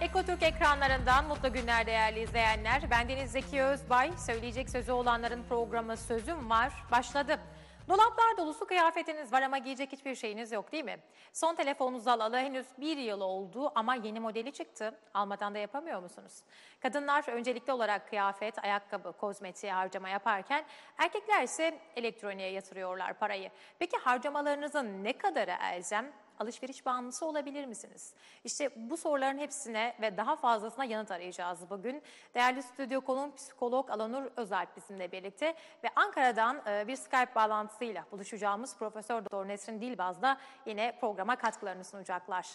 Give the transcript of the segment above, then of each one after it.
Ekotürk ekranlarından mutlu günler değerli izleyenler. Ben Deniz Zeki Özbay. Söyleyecek sözü olanların programı Sözüm Var başladı. Dolaplar dolusu kıyafetiniz var ama giyecek hiçbir şeyiniz yok değil mi? Son telefonunuzu alalı henüz bir yıl oldu ama yeni modeli çıktı. Almadan da yapamıyor musunuz? Kadınlar öncelikli olarak kıyafet, ayakkabı, kozmetiğe harcama yaparken erkekler ise elektroniğe yatırıyorlar parayı. Peki harcamalarınızın ne kadarı elzem? Alışveriş bağımlısı olabilir misiniz? İşte bu soruların hepsine ve daha fazlasına yanıt arayacağız bugün. Değerli stüdyo konuğum psikolog Alanur Özalp bizimle birlikte ve Ankara'dan e, bir Skype bağlantısıyla buluşacağımız Profesör Doktor Nesrin Dilbaz da yine programa katkılarını sunacaklar.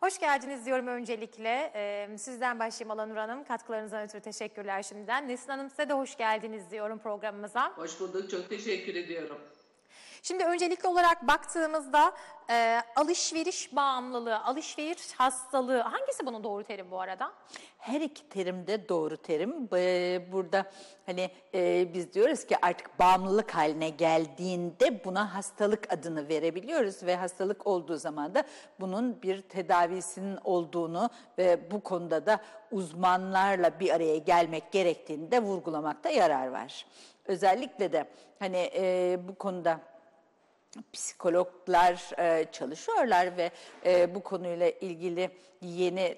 Hoş geldiniz diyorum öncelikle. Ee, sizden başlayayım Alanur Hanım. Katkılarınızdan ötürü teşekkürler şimdiden. Nesrin Hanım size de hoş geldiniz diyorum programımıza. Hoş bulduk. Çok teşekkür ediyorum. Şimdi öncelikli olarak baktığımızda e, alışveriş bağımlılığı, alışveriş hastalığı hangisi bunun doğru terim bu arada? Her iki terim de doğru terim. Burada hani e, biz diyoruz ki artık bağımlılık haline geldiğinde buna hastalık adını verebiliyoruz ve hastalık olduğu zaman da bunun bir tedavisinin olduğunu ve bu konuda da uzmanlarla bir araya gelmek gerektiğini de vurgulamakta yarar var. Özellikle de hani e, bu konuda psikologlar e, çalışıyorlar ve e, bu konuyla ilgili yeni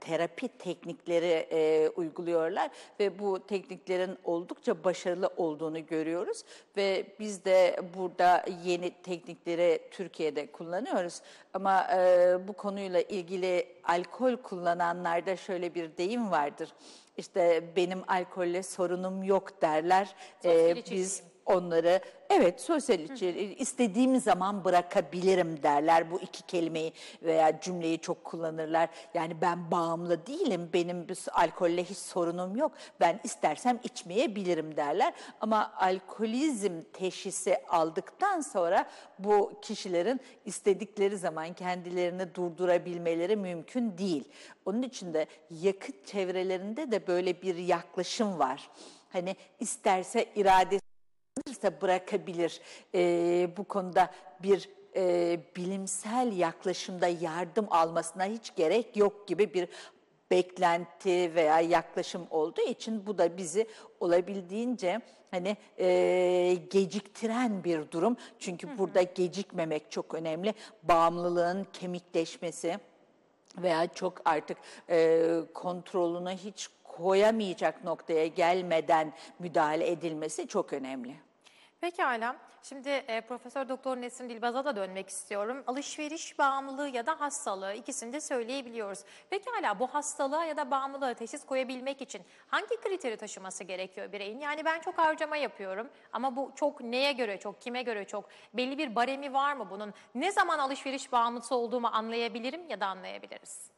terapi teknikleri e, uyguluyorlar ve bu tekniklerin oldukça başarılı olduğunu görüyoruz ve biz de burada yeni teknikleri Türkiye'de kullanıyoruz ama e, bu konuyla ilgili alkol kullananlarda şöyle bir deyim vardır. İşte benim alkolle sorunum yok derler. Ee, biz onları evet sosyal içeri istediğim zaman bırakabilirim derler bu iki kelimeyi veya cümleyi çok kullanırlar. Yani ben bağımlı değilim benim alkolle hiç sorunum yok ben istersem içmeyebilirim derler. Ama alkolizm teşhisi aldıktan sonra bu kişilerin istedikleri zaman kendilerini durdurabilmeleri mümkün değil. Onun için de yakıt çevrelerinde de böyle bir yaklaşım var. Hani isterse irade ise bırakabilir. E, bu konuda bir e, bilimsel yaklaşımda yardım almasına hiç gerek yok gibi bir beklenti veya yaklaşım olduğu için bu da bizi olabildiğince hani e, geciktiren bir durum. Çünkü hı hı. burada gecikmemek çok önemli. Bağımlılığın kemikleşmesi veya çok artık e, kontrolünü hiç koyamayacak noktaya gelmeden müdahale edilmesi çok önemli. Pekala. Şimdi e, Profesör Doktor Nesrin Dilbaz'a da dönmek istiyorum. Alışveriş bağımlılığı ya da hastalığı ikisini de söyleyebiliyoruz. Pekala bu hastalığa ya da bağımlılığa teşhis koyabilmek için hangi kriteri taşıması gerekiyor bireyin? Yani ben çok harcama yapıyorum ama bu çok neye göre çok, kime göre çok? Belli bir baremi var mı bunun? Ne zaman alışveriş bağımlısı olduğumu anlayabilirim ya da anlayabiliriz?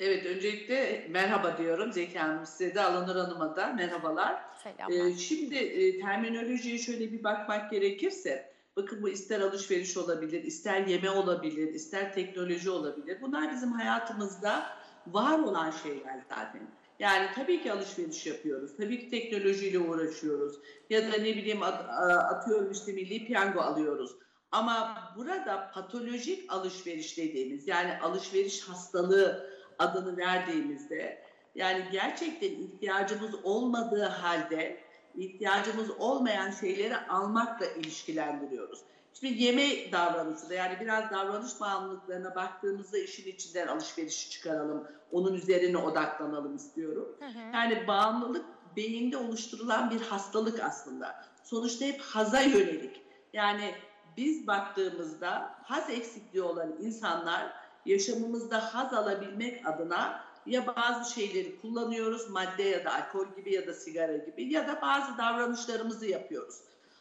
Evet, öncelikle merhaba diyorum Zeki Hanım size de, Alanur Hanım'a da merhabalar. Ee, şimdi e, terminolojiye şöyle bir bakmak gerekirse, bakın bu ister alışveriş olabilir, ister yeme olabilir, ister teknoloji olabilir. Bunlar bizim hayatımızda var olan şeyler zaten. Yani tabii ki alışveriş yapıyoruz, tabii ki teknolojiyle uğraşıyoruz ya da ne bileyim at, atıyorum işte milli piyango alıyoruz. Ama burada patolojik alışveriş dediğimiz yani alışveriş hastalığı adını verdiğimizde yani gerçekten ihtiyacımız olmadığı halde ihtiyacımız olmayan şeyleri almakla ilişkilendiriyoruz. Şimdi yeme davranışı da yani biraz davranış bağımlılıklarına baktığımızda işin içinden alışverişi çıkaralım. Onun üzerine odaklanalım istiyorum. Hı hı. Yani bağımlılık beyinde oluşturulan bir hastalık aslında. Sonuçta hep haza yönelik. Yani biz baktığımızda haz eksikliği olan insanlar yaşamımızda haz alabilmek adına ya bazı şeyleri kullanıyoruz madde ya da alkol gibi ya da sigara gibi ya da bazı davranışlarımızı yapıyoruz.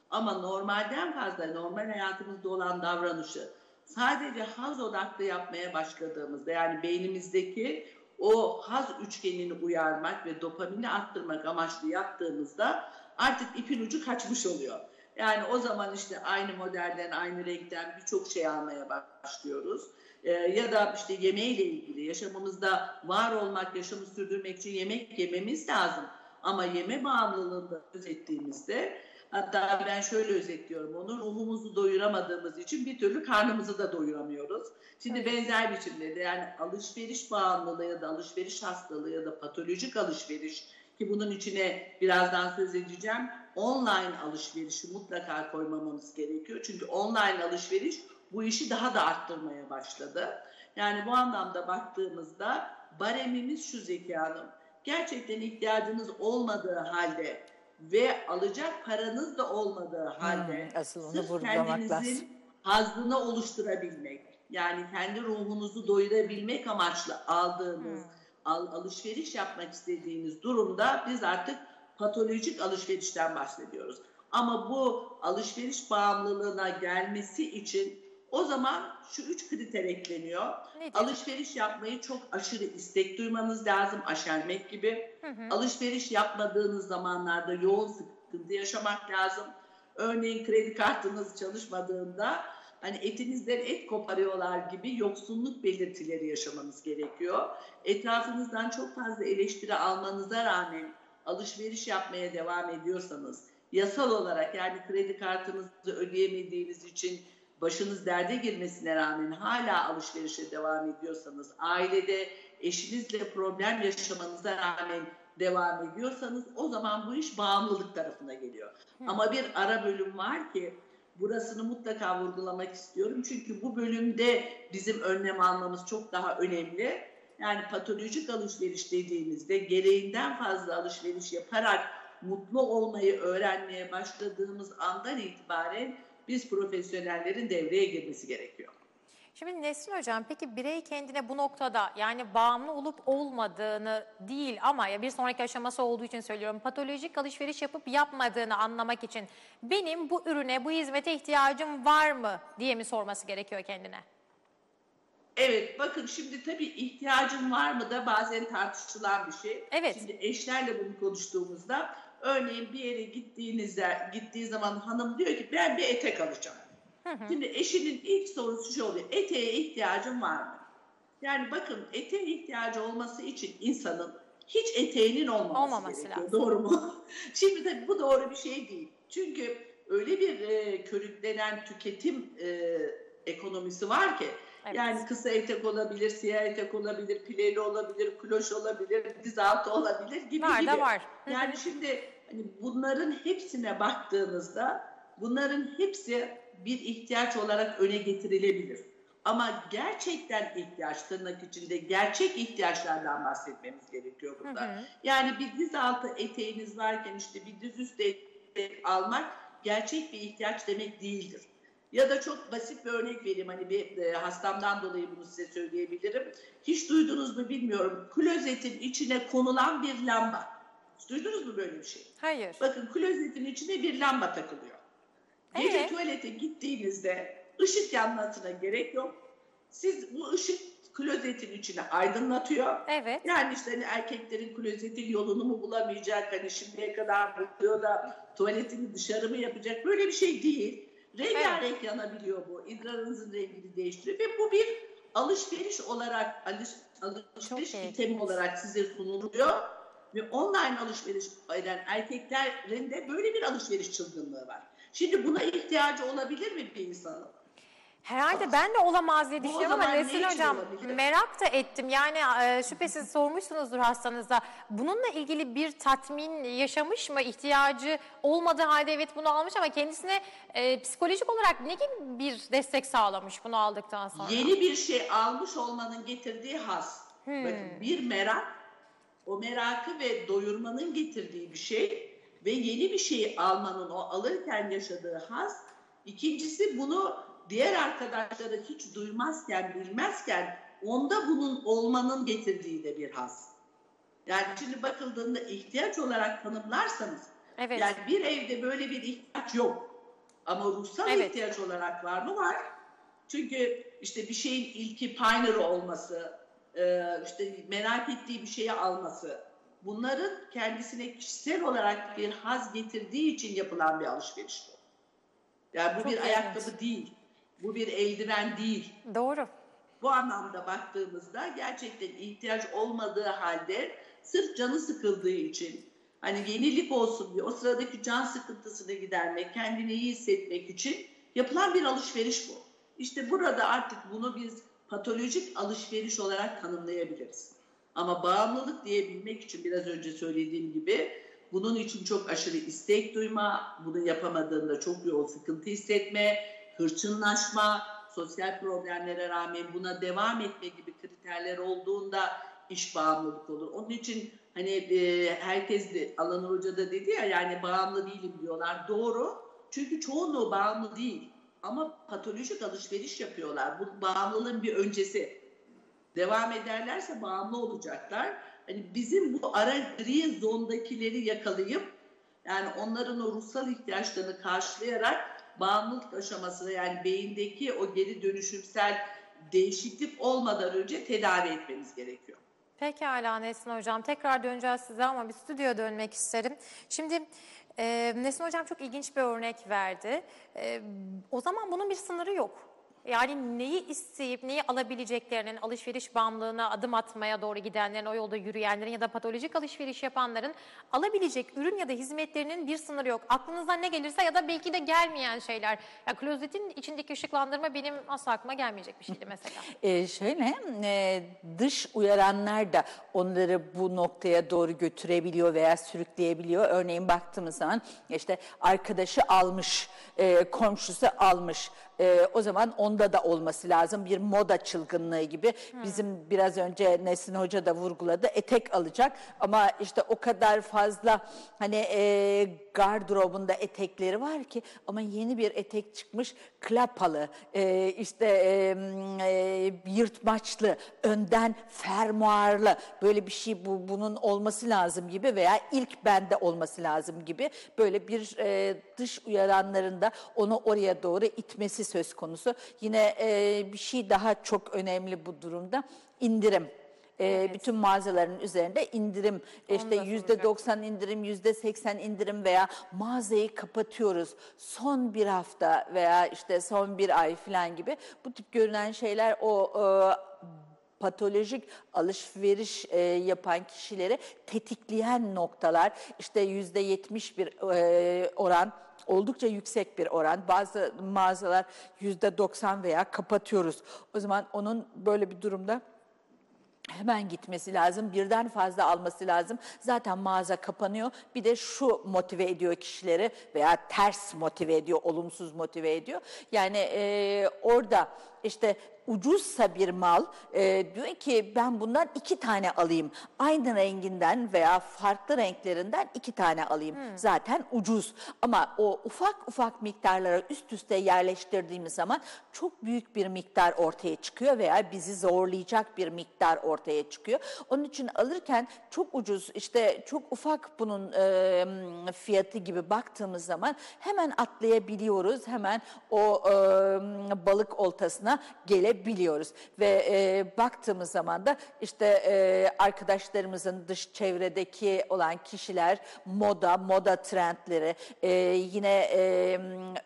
Ama normalden fazla normal hayatımızda olan davranışı sadece haz odaklı yapmaya başladığımızda yani beynimizdeki o haz üçgenini uyarmak ve dopamini arttırmak amaçlı yaptığımızda artık ipin ucu kaçmış oluyor. Yani o zaman işte aynı modelden, aynı renkten birçok şey almaya başlıyoruz e, ya da işte yemeğiyle ilgili yaşamımızda var olmak, yaşamı sürdürmek için yemek yememiz lazım. Ama yeme bağımlılığında söz ettiğimizde Hatta ben şöyle özetliyorum onu, ruhumuzu doyuramadığımız için bir türlü karnımızı da doyuramıyoruz. Şimdi benzer biçimde de yani alışveriş bağımlılığı ya da alışveriş hastalığı ya da patolojik alışveriş ki bunun içine birazdan söz edeceğim. Online alışverişi mutlaka koymamamız gerekiyor. Çünkü online alışveriş bu işi daha da arttırmaya başladı. Yani bu anlamda baktığımızda baremimiz şu Zeki Hanım. Gerçekten ihtiyacınız olmadığı halde ve alacak paranız da olmadığı halde Hmm, asıl onu sırf kendinizin lazım. hazzını oluşturabilmek, yani kendi ruhunuzu doyurabilmek amaçlı aldığınız, al, alışveriş yapmak istediğiniz durumda biz artık patolojik alışverişten bahsediyoruz. Ama bu alışveriş bağımlılığına gelmesi için o zaman şu üç kriter ekleniyor. Nedir? Alışveriş yapmayı çok aşırı istek duymanız lazım, aşermek gibi. Hı hı. Alışveriş yapmadığınız zamanlarda yoğun sıkıntı yaşamak lazım. Örneğin kredi kartınız çalışmadığında hani etinizden et koparıyorlar gibi yoksunluk belirtileri yaşamanız gerekiyor. Etrafınızdan çok fazla eleştiri almanıza rağmen alışveriş yapmaya devam ediyorsanız, yasal olarak yani kredi kartınızı ödeyemediğiniz için başınız derde girmesine rağmen hala alışverişe devam ediyorsanız, ailede eşinizle problem yaşamanıza rağmen devam ediyorsanız o zaman bu iş bağımlılık tarafına geliyor. Ama bir ara bölüm var ki burasını mutlaka vurgulamak istiyorum. Çünkü bu bölümde bizim önlem almamız çok daha önemli. Yani patolojik alışveriş dediğimizde gereğinden fazla alışveriş yaparak mutlu olmayı öğrenmeye başladığımız andan itibaren biz profesyonellerin devreye girmesi gerekiyor. Şimdi Nesrin Hocam peki birey kendine bu noktada yani bağımlı olup olmadığını değil ama ya bir sonraki aşaması olduğu için söylüyorum patolojik alışveriş yapıp yapmadığını anlamak için benim bu ürüne bu hizmete ihtiyacım var mı diye mi sorması gerekiyor kendine? Evet bakın şimdi tabii ihtiyacın var mı da bazen tartışılan bir şey. Evet. Şimdi eşlerle bunu konuştuğumuzda örneğin bir yere gittiğinizde gittiği zaman hanım diyor ki ben bir etek alacağım. Şimdi eşinin ilk sorusu şu oluyor. Eteğe ihtiyacın var mı? Yani bakın eteğe ihtiyacı olması için insanın hiç eteğinin olmaması, Olmaması gerekiyor. lazım. Doğru mu? Şimdi tabii bu doğru bir şey değil. Çünkü öyle bir e, körüklenen tüketim e, ekonomisi var ki Evet. yani kısa etek olabilir, siyah etek olabilir, pileli olabilir, kloş olabilir, diz altı olabilir gibi Var gibi. var. Yani şimdi hani bunların hepsine baktığınızda bunların hepsi bir ihtiyaç olarak öne getirilebilir. Ama gerçekten ihtiyaç tırnak içinde gerçek ihtiyaçlardan bahsetmemiz gerekiyor burada. Hı hı. Yani bir diz altı eteğiniz varken işte bir diz üstü etek almak gerçek bir ihtiyaç demek değildir. Ya da çok basit bir örnek vereyim hani bir e, hastamdan dolayı bunu size söyleyebilirim. Hiç duydunuz mu bilmiyorum. Klozetin içine konulan bir lamba. Duydunuz mu böyle bir şey? Hayır. Bakın klozetin içine bir lamba takılıyor. Gece Evet. tuvalete gittiğinizde ışık yanmasına gerek yok. Siz bu ışık klozetin içine aydınlatıyor. Evet. Yani işte hani erkeklerin klozeti yolunu mu bulamayacak, hani şimdiye kadar bakıyor da tuvaletini dışarı mı yapacak böyle bir şey değil. Rengarenk yanabiliyor bu. İdrarınızın rengini değiştiriyor ve bu bir alışveriş olarak alış, alışveriş Çok itemi olarak size sunuluyor. Ve online alışveriş eden erkeklerin de böyle bir alışveriş çılgınlığı var. Şimdi buna ihtiyacı olabilir mi bir insanın? Herhalde ben de olamaz diye düşünüyorum ama zaman ne Nesrin için Hocam olabilir? merak da ettim. Yani e, şüphesiz sormuşsunuzdur hastanızda. Bununla ilgili bir tatmin yaşamış mı? İhtiyacı olmadığı halde evet bunu almış ama kendisine e, psikolojik olarak ne gibi bir destek sağlamış bunu aldıktan sonra? Yeni bir şey almış olmanın getirdiği haz. Hmm. Bakın bir merak, o merakı ve doyurmanın getirdiği bir şey ve yeni bir şey almanın o alırken yaşadığı haz. İkincisi bunu diğer arkadaşları hiç duymazken, bilmezken onda bunun olmanın getirdiği de bir haz. Yani şimdi bakıldığında ihtiyaç olarak tanımlarsanız Evet. yani bir evde böyle bir ihtiyaç yok. Ama ruhsal Evet. ihtiyaç olarak var mı? Var. Çünkü işte bir şeyin ilki pioneer olması, e, işte merak ettiği bir şeyi alması, bunların kendisine kişisel olarak bir haz getirdiği için yapılan bir alışveriş bu. Yani bu Çok bir ayakkabı değil, bu bir eldiven değil. Doğru. Bu anlamda baktığımızda gerçekten ihtiyaç olmadığı halde sırf canı sıkıldığı için Hani yenilik olsun diye o sıradaki can sıkıntısını gidermek, kendini iyi hissetmek için yapılan bir alışveriş bu. İşte burada artık bunu biz patolojik alışveriş olarak tanımlayabiliriz. Ama bağımlılık diyebilmek için biraz önce söylediğim gibi bunun için çok aşırı istek duyma, bunu yapamadığında çok yoğun sıkıntı hissetme, hırçınlaşma, sosyal problemlere rağmen buna devam etme gibi kriterler olduğunda iş bağımlılık olur. Onun için hani e, herkes de Alan Hoca da dedi ya yani bağımlı değilim diyorlar. Doğru. Çünkü çoğunluğu bağımlı değil. Ama patolojik alışveriş yapıyorlar. Bu bağımlılığın bir öncesi. Devam ederlerse bağımlı olacaklar. Hani bizim bu ara gri zondakileri yakalayıp yani onların o ruhsal ihtiyaçlarını karşılayarak bağımlılık aşamasına yani beyindeki o geri dönüşümsel değişiklik olmadan önce tedavi etmemiz gerekiyor. Pekala Nesin Hocam. Tekrar döneceğiz size ama bir stüdyoya dönmek isterim. Şimdi e, Nesin Hocam çok ilginç bir örnek verdi. E, o zaman bunun bir sınırı yok. Yani neyi isteyip neyi alabileceklerinin, alışveriş bağımlılığına adım atmaya doğru gidenlerin, o yolda yürüyenlerin ya da patolojik alışveriş yapanların alabilecek ürün ya da hizmetlerinin bir sınırı yok. Aklınızdan ne gelirse ya da belki de gelmeyen şeyler. Ya klozetin içindeki ışıklandırma benim asla aklıma gelmeyecek bir şeydi mesela. Ee, şöyle e, dış uyaranlar da onları bu noktaya doğru götürebiliyor veya sürükleyebiliyor. Örneğin baktığımız zaman işte arkadaşı almış, e, komşusu almış. E, o zaman onda da olması lazım bir moda çılgınlığı gibi. Hmm. Bizim biraz önce Nesin Hoca da vurguladı etek alacak ama işte o kadar fazla hani e, gardırobunda etekleri var ki ama yeni bir etek çıkmış klapalı e, işte e, e, yırtmaçlı önden fermuarlı böyle bir şey bu bunun olması lazım gibi veya ilk bende olması lazım gibi böyle bir e, dış uyaranlarında onu oraya doğru itmesi söz konusu. Yine e, bir şey daha çok önemli bu durumda. İndirim. E, evet. bütün mağazaların üzerinde indirim. İşte yüzde 90 indirim yüzde 80 indirim veya mağazayı kapatıyoruz. Son bir hafta veya işte son bir ay falan gibi bu tip görünen şeyler o e, patolojik alışveriş e, yapan kişileri tetikleyen noktalar. İşte yüzde 70 bir e, oran oldukça yüksek bir oran. Bazı mağazalar yüzde 90 veya kapatıyoruz. O zaman onun böyle bir durumda hemen gitmesi lazım. Birden fazla alması lazım. Zaten mağaza kapanıyor. Bir de şu motive ediyor kişileri veya ters motive ediyor, olumsuz motive ediyor. Yani e, orada işte ucuzsa bir mal e, diyor ki ben bundan iki tane alayım. Aynı renginden veya farklı renklerinden iki tane alayım. Hmm. Zaten ucuz ama o ufak ufak miktarlara üst üste yerleştirdiğimiz zaman çok büyük bir miktar ortaya çıkıyor veya bizi zorlayacak bir miktar ortaya çıkıyor. Onun için alırken çok ucuz işte çok ufak bunun e, fiyatı gibi baktığımız zaman hemen atlayabiliyoruz. Hemen o e, balık oltasına gelebiliyoruz biliyoruz ve e, baktığımız zaman da işte e, arkadaşlarımızın dış çevredeki olan kişiler moda, moda trendleri e, yine e,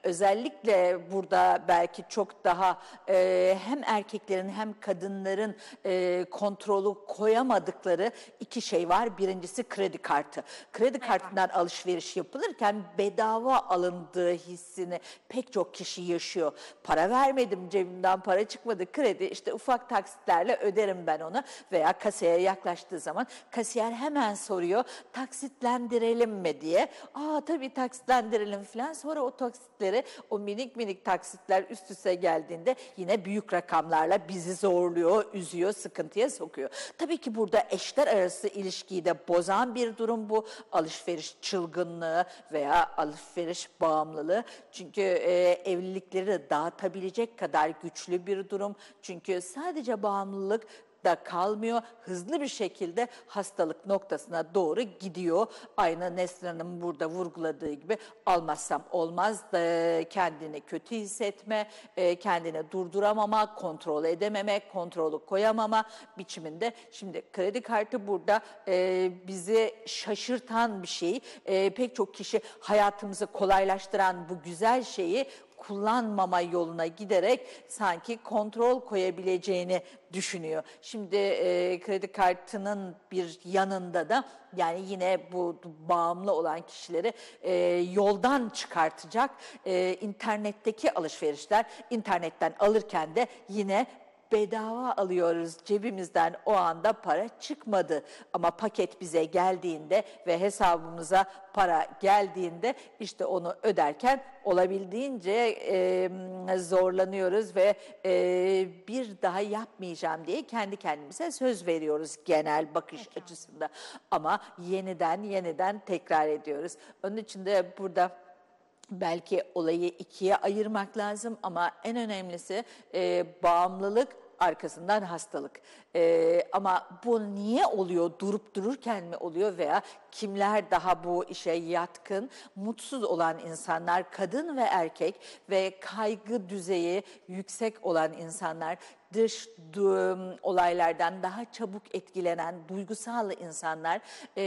özellikle burada belki çok daha e, hem erkeklerin hem kadınların e, kontrolü koyamadıkları iki şey var. Birincisi kredi kartı. Kredi kartından alışveriş yapılırken bedava alındığı hissini pek çok kişi yaşıyor. Para vermedim cebimden para çıkmadı aldığı kredi işte ufak taksitlerle öderim ben onu veya kasaya yaklaştığı zaman kasiyer hemen soruyor taksitlendirelim mi diye. Aa tabii taksitlendirelim falan sonra o taksitleri o minik minik taksitler üst üste geldiğinde yine büyük rakamlarla bizi zorluyor, üzüyor, sıkıntıya sokuyor. Tabii ki burada eşler arası ilişkiyi de bozan bir durum bu. Alışveriş çılgınlığı veya alışveriş bağımlılığı. Çünkü e, evlilikleri de dağıtabilecek kadar güçlü bir durum. Çünkü sadece bağımlılık da kalmıyor. Hızlı bir şekilde hastalık noktasına doğru gidiyor. Aynı Nesrin Hanım burada vurguladığı gibi almazsam olmaz da kendini kötü hissetme, e, kendini durduramama, kontrol edememe, kontrolü koyamama biçiminde. Şimdi kredi kartı burada e, bizi şaşırtan bir şey. E, pek çok kişi hayatımızı kolaylaştıran bu güzel şeyi kullanmama yoluna giderek sanki kontrol koyabileceğini düşünüyor. Şimdi e, kredi kartının bir yanında da yani yine bu bağımlı olan kişileri e, yoldan çıkartacak e, internetteki alışverişler internetten alırken de yine bedava alıyoruz cebimizden o anda para çıkmadı ama paket bize geldiğinde ve hesabımıza para geldiğinde işte onu öderken olabildiğince e, zorlanıyoruz ve e, bir daha yapmayacağım diye kendi kendimize söz veriyoruz genel bakış Peki. açısında ama yeniden yeniden tekrar ediyoruz. Onun için de burada belki olayı ikiye ayırmak lazım ama en önemlisi e, bağımlılık arkasından hastalık. Ee, ama bu niye oluyor? Durup dururken mi oluyor veya kimler daha bu işe yatkın? Mutsuz olan insanlar, kadın ve erkek ve kaygı düzeyi yüksek olan insanlar dış olaylardan daha çabuk etkilenen duygusal insanlar e,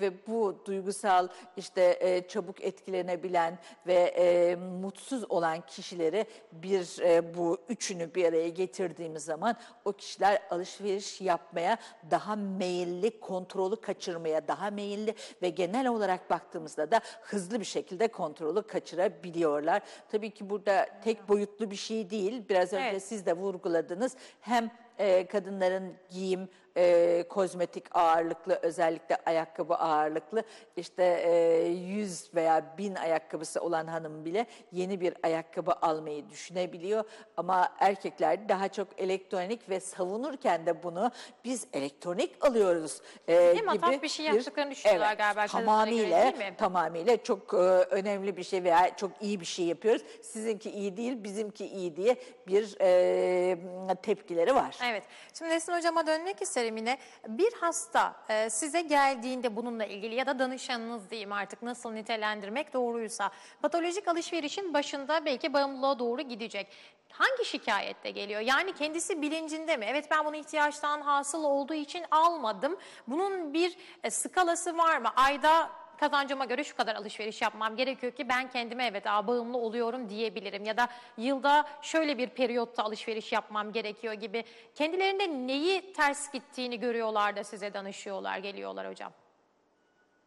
ve bu duygusal işte e, çabuk etkilenebilen ve e, mutsuz olan kişileri bir e, bu üçünü bir araya getirdiğimiz zaman o kişiler alışveriş yapmaya daha meyilli, kontrolü kaçırmaya daha meyilli ve genel olarak baktığımızda da hızlı bir şekilde kontrolü kaçırabiliyorlar. Tabii ki burada tek boyutlu bir şey değil. Biraz önce evet. siz de vurguladınız. Hem e, kadınların giyim, e, kozmetik ağırlıklı özellikle ayakkabı ağırlıklı işte e, 100 veya 1000 ayakkabısı olan hanım bile yeni bir ayakkabı almayı düşünebiliyor. Ama erkekler daha çok elektronik ve savunurken de bunu biz elektronik alıyoruz e, gibi mataf bir şey yaptıklarını düşünüyorlar evet, galiba. Tamamıyla, göre, değil tamamıyla çok e, önemli bir şey veya çok iyi bir şey yapıyoruz. Sizinki iyi değil, bizimki iyi diye bir e, tepkileri var. Evet. Şimdi Nesin Hocam'a dönmek isterim terimine bir hasta e, size geldiğinde bununla ilgili ya da danışanınız diyeyim artık nasıl nitelendirmek doğruysa patolojik alışverişin başında belki bağımlılığa doğru gidecek. Hangi şikayette geliyor? Yani kendisi bilincinde mi? Evet ben bunu ihtiyaçtan hasıl olduğu için almadım. Bunun bir e, skalası var mı? Ayda kazancıma göre şu kadar alışveriş yapmam gerekiyor ki ben kendime evet daha bağımlı oluyorum diyebilirim. Ya da yılda şöyle bir periyotta alışveriş yapmam gerekiyor gibi. Kendilerinde neyi ters gittiğini görüyorlar da size danışıyorlar, geliyorlar hocam.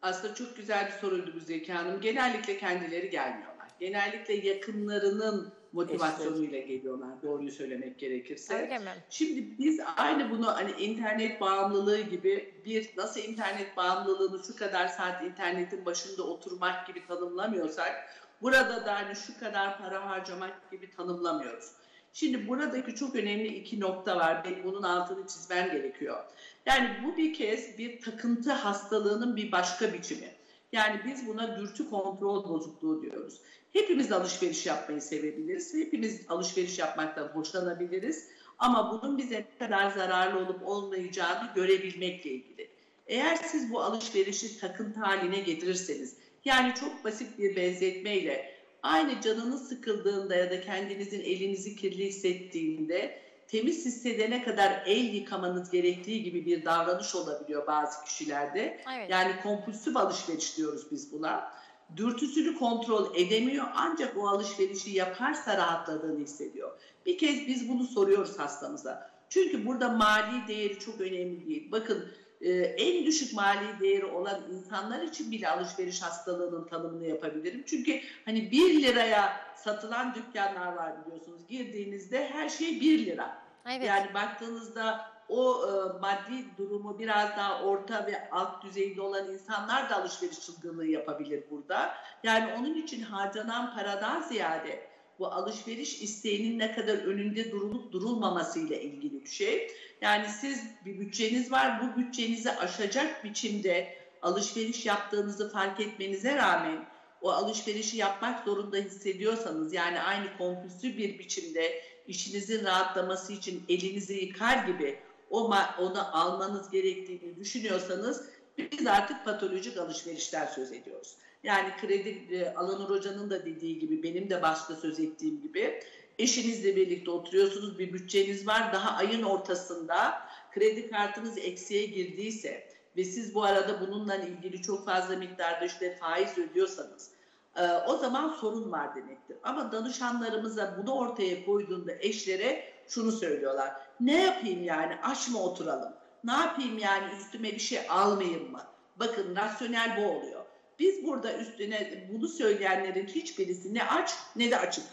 Aslında çok güzel bir soruydu bu Zeki Hanım. Genellikle kendileri gelmiyorlar. Genellikle yakınlarının motivasyonuyla geliyorlar doğruyu söylemek gerekirse. Öyle mi? Şimdi biz aynı bunu hani internet bağımlılığı gibi bir nasıl internet bağımlılığını şu kadar saat internetin başında oturmak gibi tanımlamıyorsak burada da hani şu kadar para harcamak gibi tanımlamıyoruz. Şimdi buradaki çok önemli iki nokta var. Benim bunun altını çizmem gerekiyor. Yani bu bir kez bir takıntı hastalığının bir başka biçimi. Yani biz buna dürtü kontrol bozukluğu diyoruz. Hepimiz alışveriş yapmayı sevebiliriz. Hepimiz alışveriş yapmaktan hoşlanabiliriz. Ama bunun bize ne kadar zararlı olup olmayacağını görebilmekle ilgili. Eğer siz bu alışverişi takıntı haline getirirseniz, yani çok basit bir benzetmeyle aynı canınız sıkıldığında ya da kendinizin elinizi kirli hissettiğinde temiz hissedene kadar el yıkamanız gerektiği gibi bir davranış olabiliyor bazı kişilerde. Evet. Yani kompulsif alışveriş diyoruz biz buna dürtüsünü kontrol edemiyor ancak o alışverişi yaparsa rahatladığını hissediyor. Bir kez biz bunu soruyoruz hastamıza. Çünkü burada mali değeri çok önemli değil. Bakın e, en düşük mali değeri olan insanlar için bile alışveriş hastalığının tanımını yapabilirim. Çünkü hani 1 liraya satılan dükkanlar var biliyorsunuz. Girdiğinizde her şey 1 lira. Evet. Yani baktığınızda o e, maddi durumu biraz daha orta ve alt düzeyde olan insanlar da alışveriş çılgınlığı yapabilir burada. Yani onun için harcanan paradan ziyade bu alışveriş isteğinin ne kadar önünde durulup durulmaması ile ilgili bir şey. Yani siz bir bütçeniz var, bu bütçenizi aşacak biçimde alışveriş yaptığınızı fark etmenize rağmen o alışverişi yapmak zorunda hissediyorsanız yani aynı kompulsif bir biçimde işinizin rahatlaması için elinizi yıkar gibi o onu almanız gerektiğini düşünüyorsanız biz artık patolojik alışverişler söz ediyoruz. Yani kredi e, Alanur Hoca'nın da dediği gibi benim de başta söz ettiğim gibi eşinizle birlikte oturuyorsunuz bir bütçeniz var daha ayın ortasında kredi kartınız eksiğe girdiyse ve siz bu arada bununla ilgili çok fazla miktarda işte faiz ödüyorsanız e, o zaman sorun var demektir. Ama danışanlarımıza bunu ortaya koyduğunda eşlere şunu söylüyorlar. Ne yapayım yani aç mı oturalım? Ne yapayım yani üstüme bir şey almayayım mı? Bakın rasyonel bu oluyor. Biz burada üstüne bunu söyleyenlerin hiçbirisi ne aç ne de açık.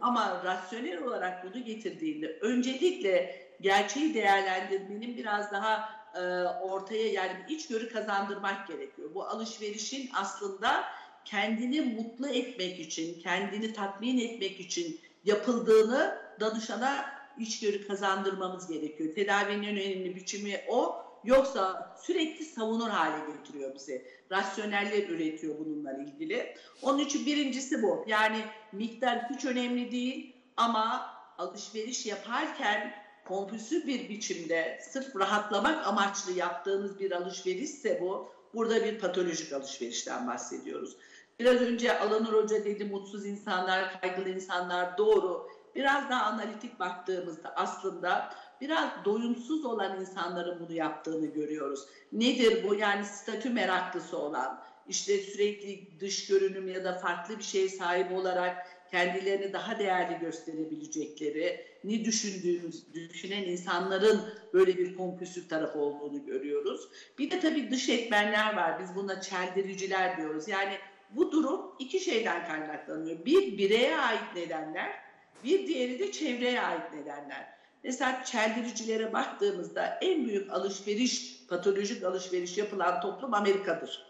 Ama rasyonel olarak bunu getirdiğinde öncelikle gerçeği değerlendirmenin biraz daha e, ortaya yani içgörü kazandırmak gerekiyor. Bu alışverişin aslında kendini mutlu etmek için, kendini tatmin etmek için yapıldığını danışana içgörü kazandırmamız gerekiyor. Tedavinin önemli biçimi o. Yoksa sürekli savunur hale getiriyor bizi. Rasyoneller üretiyor bununla ilgili. Onun için birincisi bu. Yani miktar hiç önemli değil ama alışveriş yaparken kompulsif bir biçimde sırf rahatlamak amaçlı yaptığınız bir alışverişse bu. Burada bir patolojik alışverişten bahsediyoruz. Biraz önce Alanur Hoca dedi mutsuz insanlar, kaygılı insanlar doğru. Biraz daha analitik baktığımızda aslında biraz doyumsuz olan insanların bunu yaptığını görüyoruz. Nedir bu? Yani statü meraklısı olan, işte sürekli dış görünüm ya da farklı bir şeye sahip olarak kendilerini daha değerli gösterebilecekleri, ne düşündüğümüz, düşünen insanların böyle bir kompulsif tarafı olduğunu görüyoruz. Bir de tabii dış etmenler var. Biz buna çeldiriciler diyoruz. Yani bu durum iki şeyden kaynaklanıyor. Bir bireye ait nedenler, bir diğeri de çevreye ait nedenler. Mesela çeldiricilere baktığımızda en büyük alışveriş, patolojik alışveriş yapılan toplum Amerika'dır.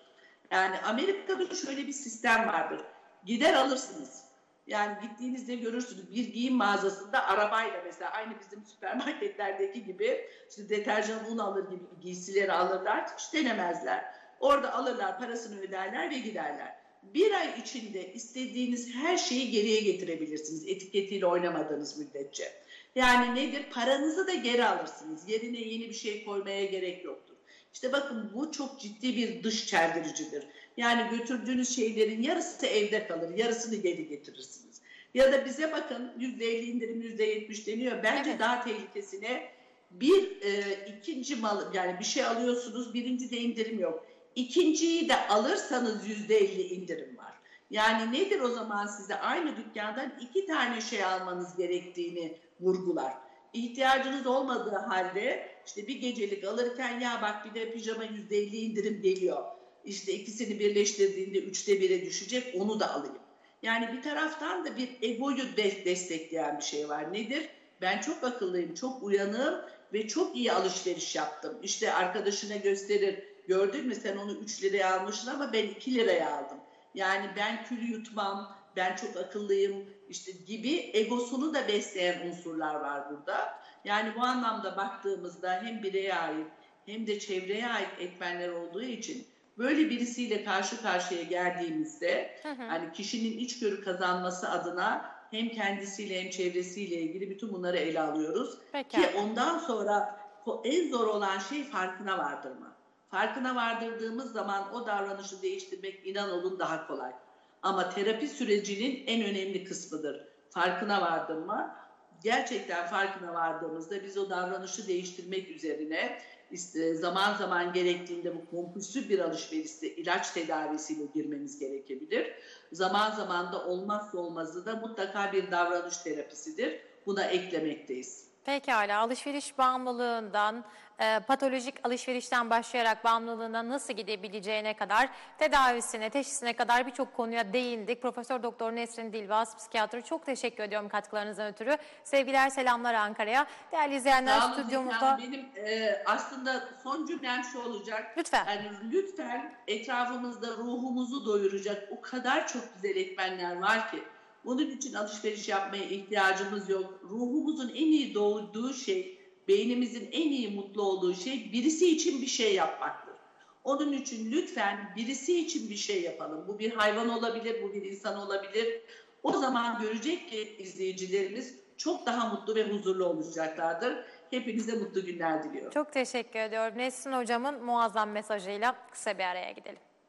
Yani Amerika'da şöyle bir sistem vardır. Gider alırsınız. Yani gittiğinizde görürsünüz bir giyim mağazasında arabayla mesela aynı bizim süpermarketlerdeki gibi işte deterjan un alır gibi giysileri alırlar hiç denemezler. Orada alırlar parasını öderler ve giderler. Bir ay içinde istediğiniz her şeyi geriye getirebilirsiniz etiketiyle oynamadığınız müddetçe. Yani nedir? Paranızı da geri alırsınız. Yerine yeni bir şey koymaya gerek yoktur. İşte bakın bu çok ciddi bir dış çeldiricidir. Yani götürdüğünüz şeylerin yarısı evde kalır, yarısını geri getirirsiniz. Ya da bize bakın %50 indirim %70 deniyor. Bence evet. daha tehlikesine bir e, ikinci mal yani bir şey alıyorsunuz birinci de indirim yok. İkinciyi de alırsanız %50 indirim var. Yani nedir o zaman size aynı dükkandan iki tane şey almanız gerektiğini vurgular. İhtiyacınız olmadığı halde işte bir gecelik alırken ya bak bir de pijama %50 indirim geliyor. İşte ikisini birleştirdiğinde üçte bire düşecek onu da alayım. Yani bir taraftan da bir egoyu de destekleyen bir şey var. Nedir? Ben çok akıllıyım, çok uyanığım ve çok iyi alışveriş yaptım. İşte arkadaşına gösterir. Gördün mü sen onu 3 liraya almışsın ama ben 2 liraya aldım. Yani ben külü yutmam, ben çok akıllıyım işte gibi egosunu da besleyen unsurlar var burada. Yani bu anlamda baktığımızda hem bireye ait hem de çevreye ait etmenler olduğu için böyle birisiyle karşı karşıya geldiğimizde hı hı. hani kişinin içgörü kazanması adına hem kendisiyle hem çevresiyle ilgili bütün bunları ele alıyoruz. Peki. Ki ondan sonra en zor olan şey farkına vardırma. Farkına vardırdığımız zaman o davranışı değiştirmek inan olun daha kolay. Ama terapi sürecinin en önemli kısmıdır. Farkına vardırma. Gerçekten farkına vardığımızda biz o davranışı değiştirmek üzerine zaman zaman gerektiğinde bu kompulsif bir alışverişte ilaç tedavisiyle girmemiz gerekebilir. Zaman zaman da olmazsa olmazı da mutlaka bir davranış terapisidir. Buna eklemekteyiz. Pekala alışveriş bağımlılığından, e, patolojik alışverişten başlayarak bağımlılığına nasıl gidebileceğine kadar, tedavisine, teşhisine kadar birçok konuya değindik. Profesör Doktor Nesrin Dilbaz, psikiyatr çok teşekkür ediyorum katkılarınızdan ötürü. Sevgiler, selamlar Ankara'ya. Değerli izleyenler Sağ olun, stüdyomuzda... Benim e, aslında son cümlem şu olacak. Lütfen. Yani lütfen etrafımızda ruhumuzu doyuracak o kadar çok güzel etmenler var ki bunun için alışveriş yapmaya ihtiyacımız yok. Ruhumuzun en iyi doğduğu şey, beynimizin en iyi mutlu olduğu şey birisi için bir şey yapmaktır. Onun için lütfen birisi için bir şey yapalım. Bu bir hayvan olabilir, bu bir insan olabilir. O zaman görecek ki izleyicilerimiz çok daha mutlu ve huzurlu olacaklardır. Hepinize mutlu günler diliyorum. Çok teşekkür ediyorum. Nesrin Hocam'ın muazzam mesajıyla kısa bir araya gidelim.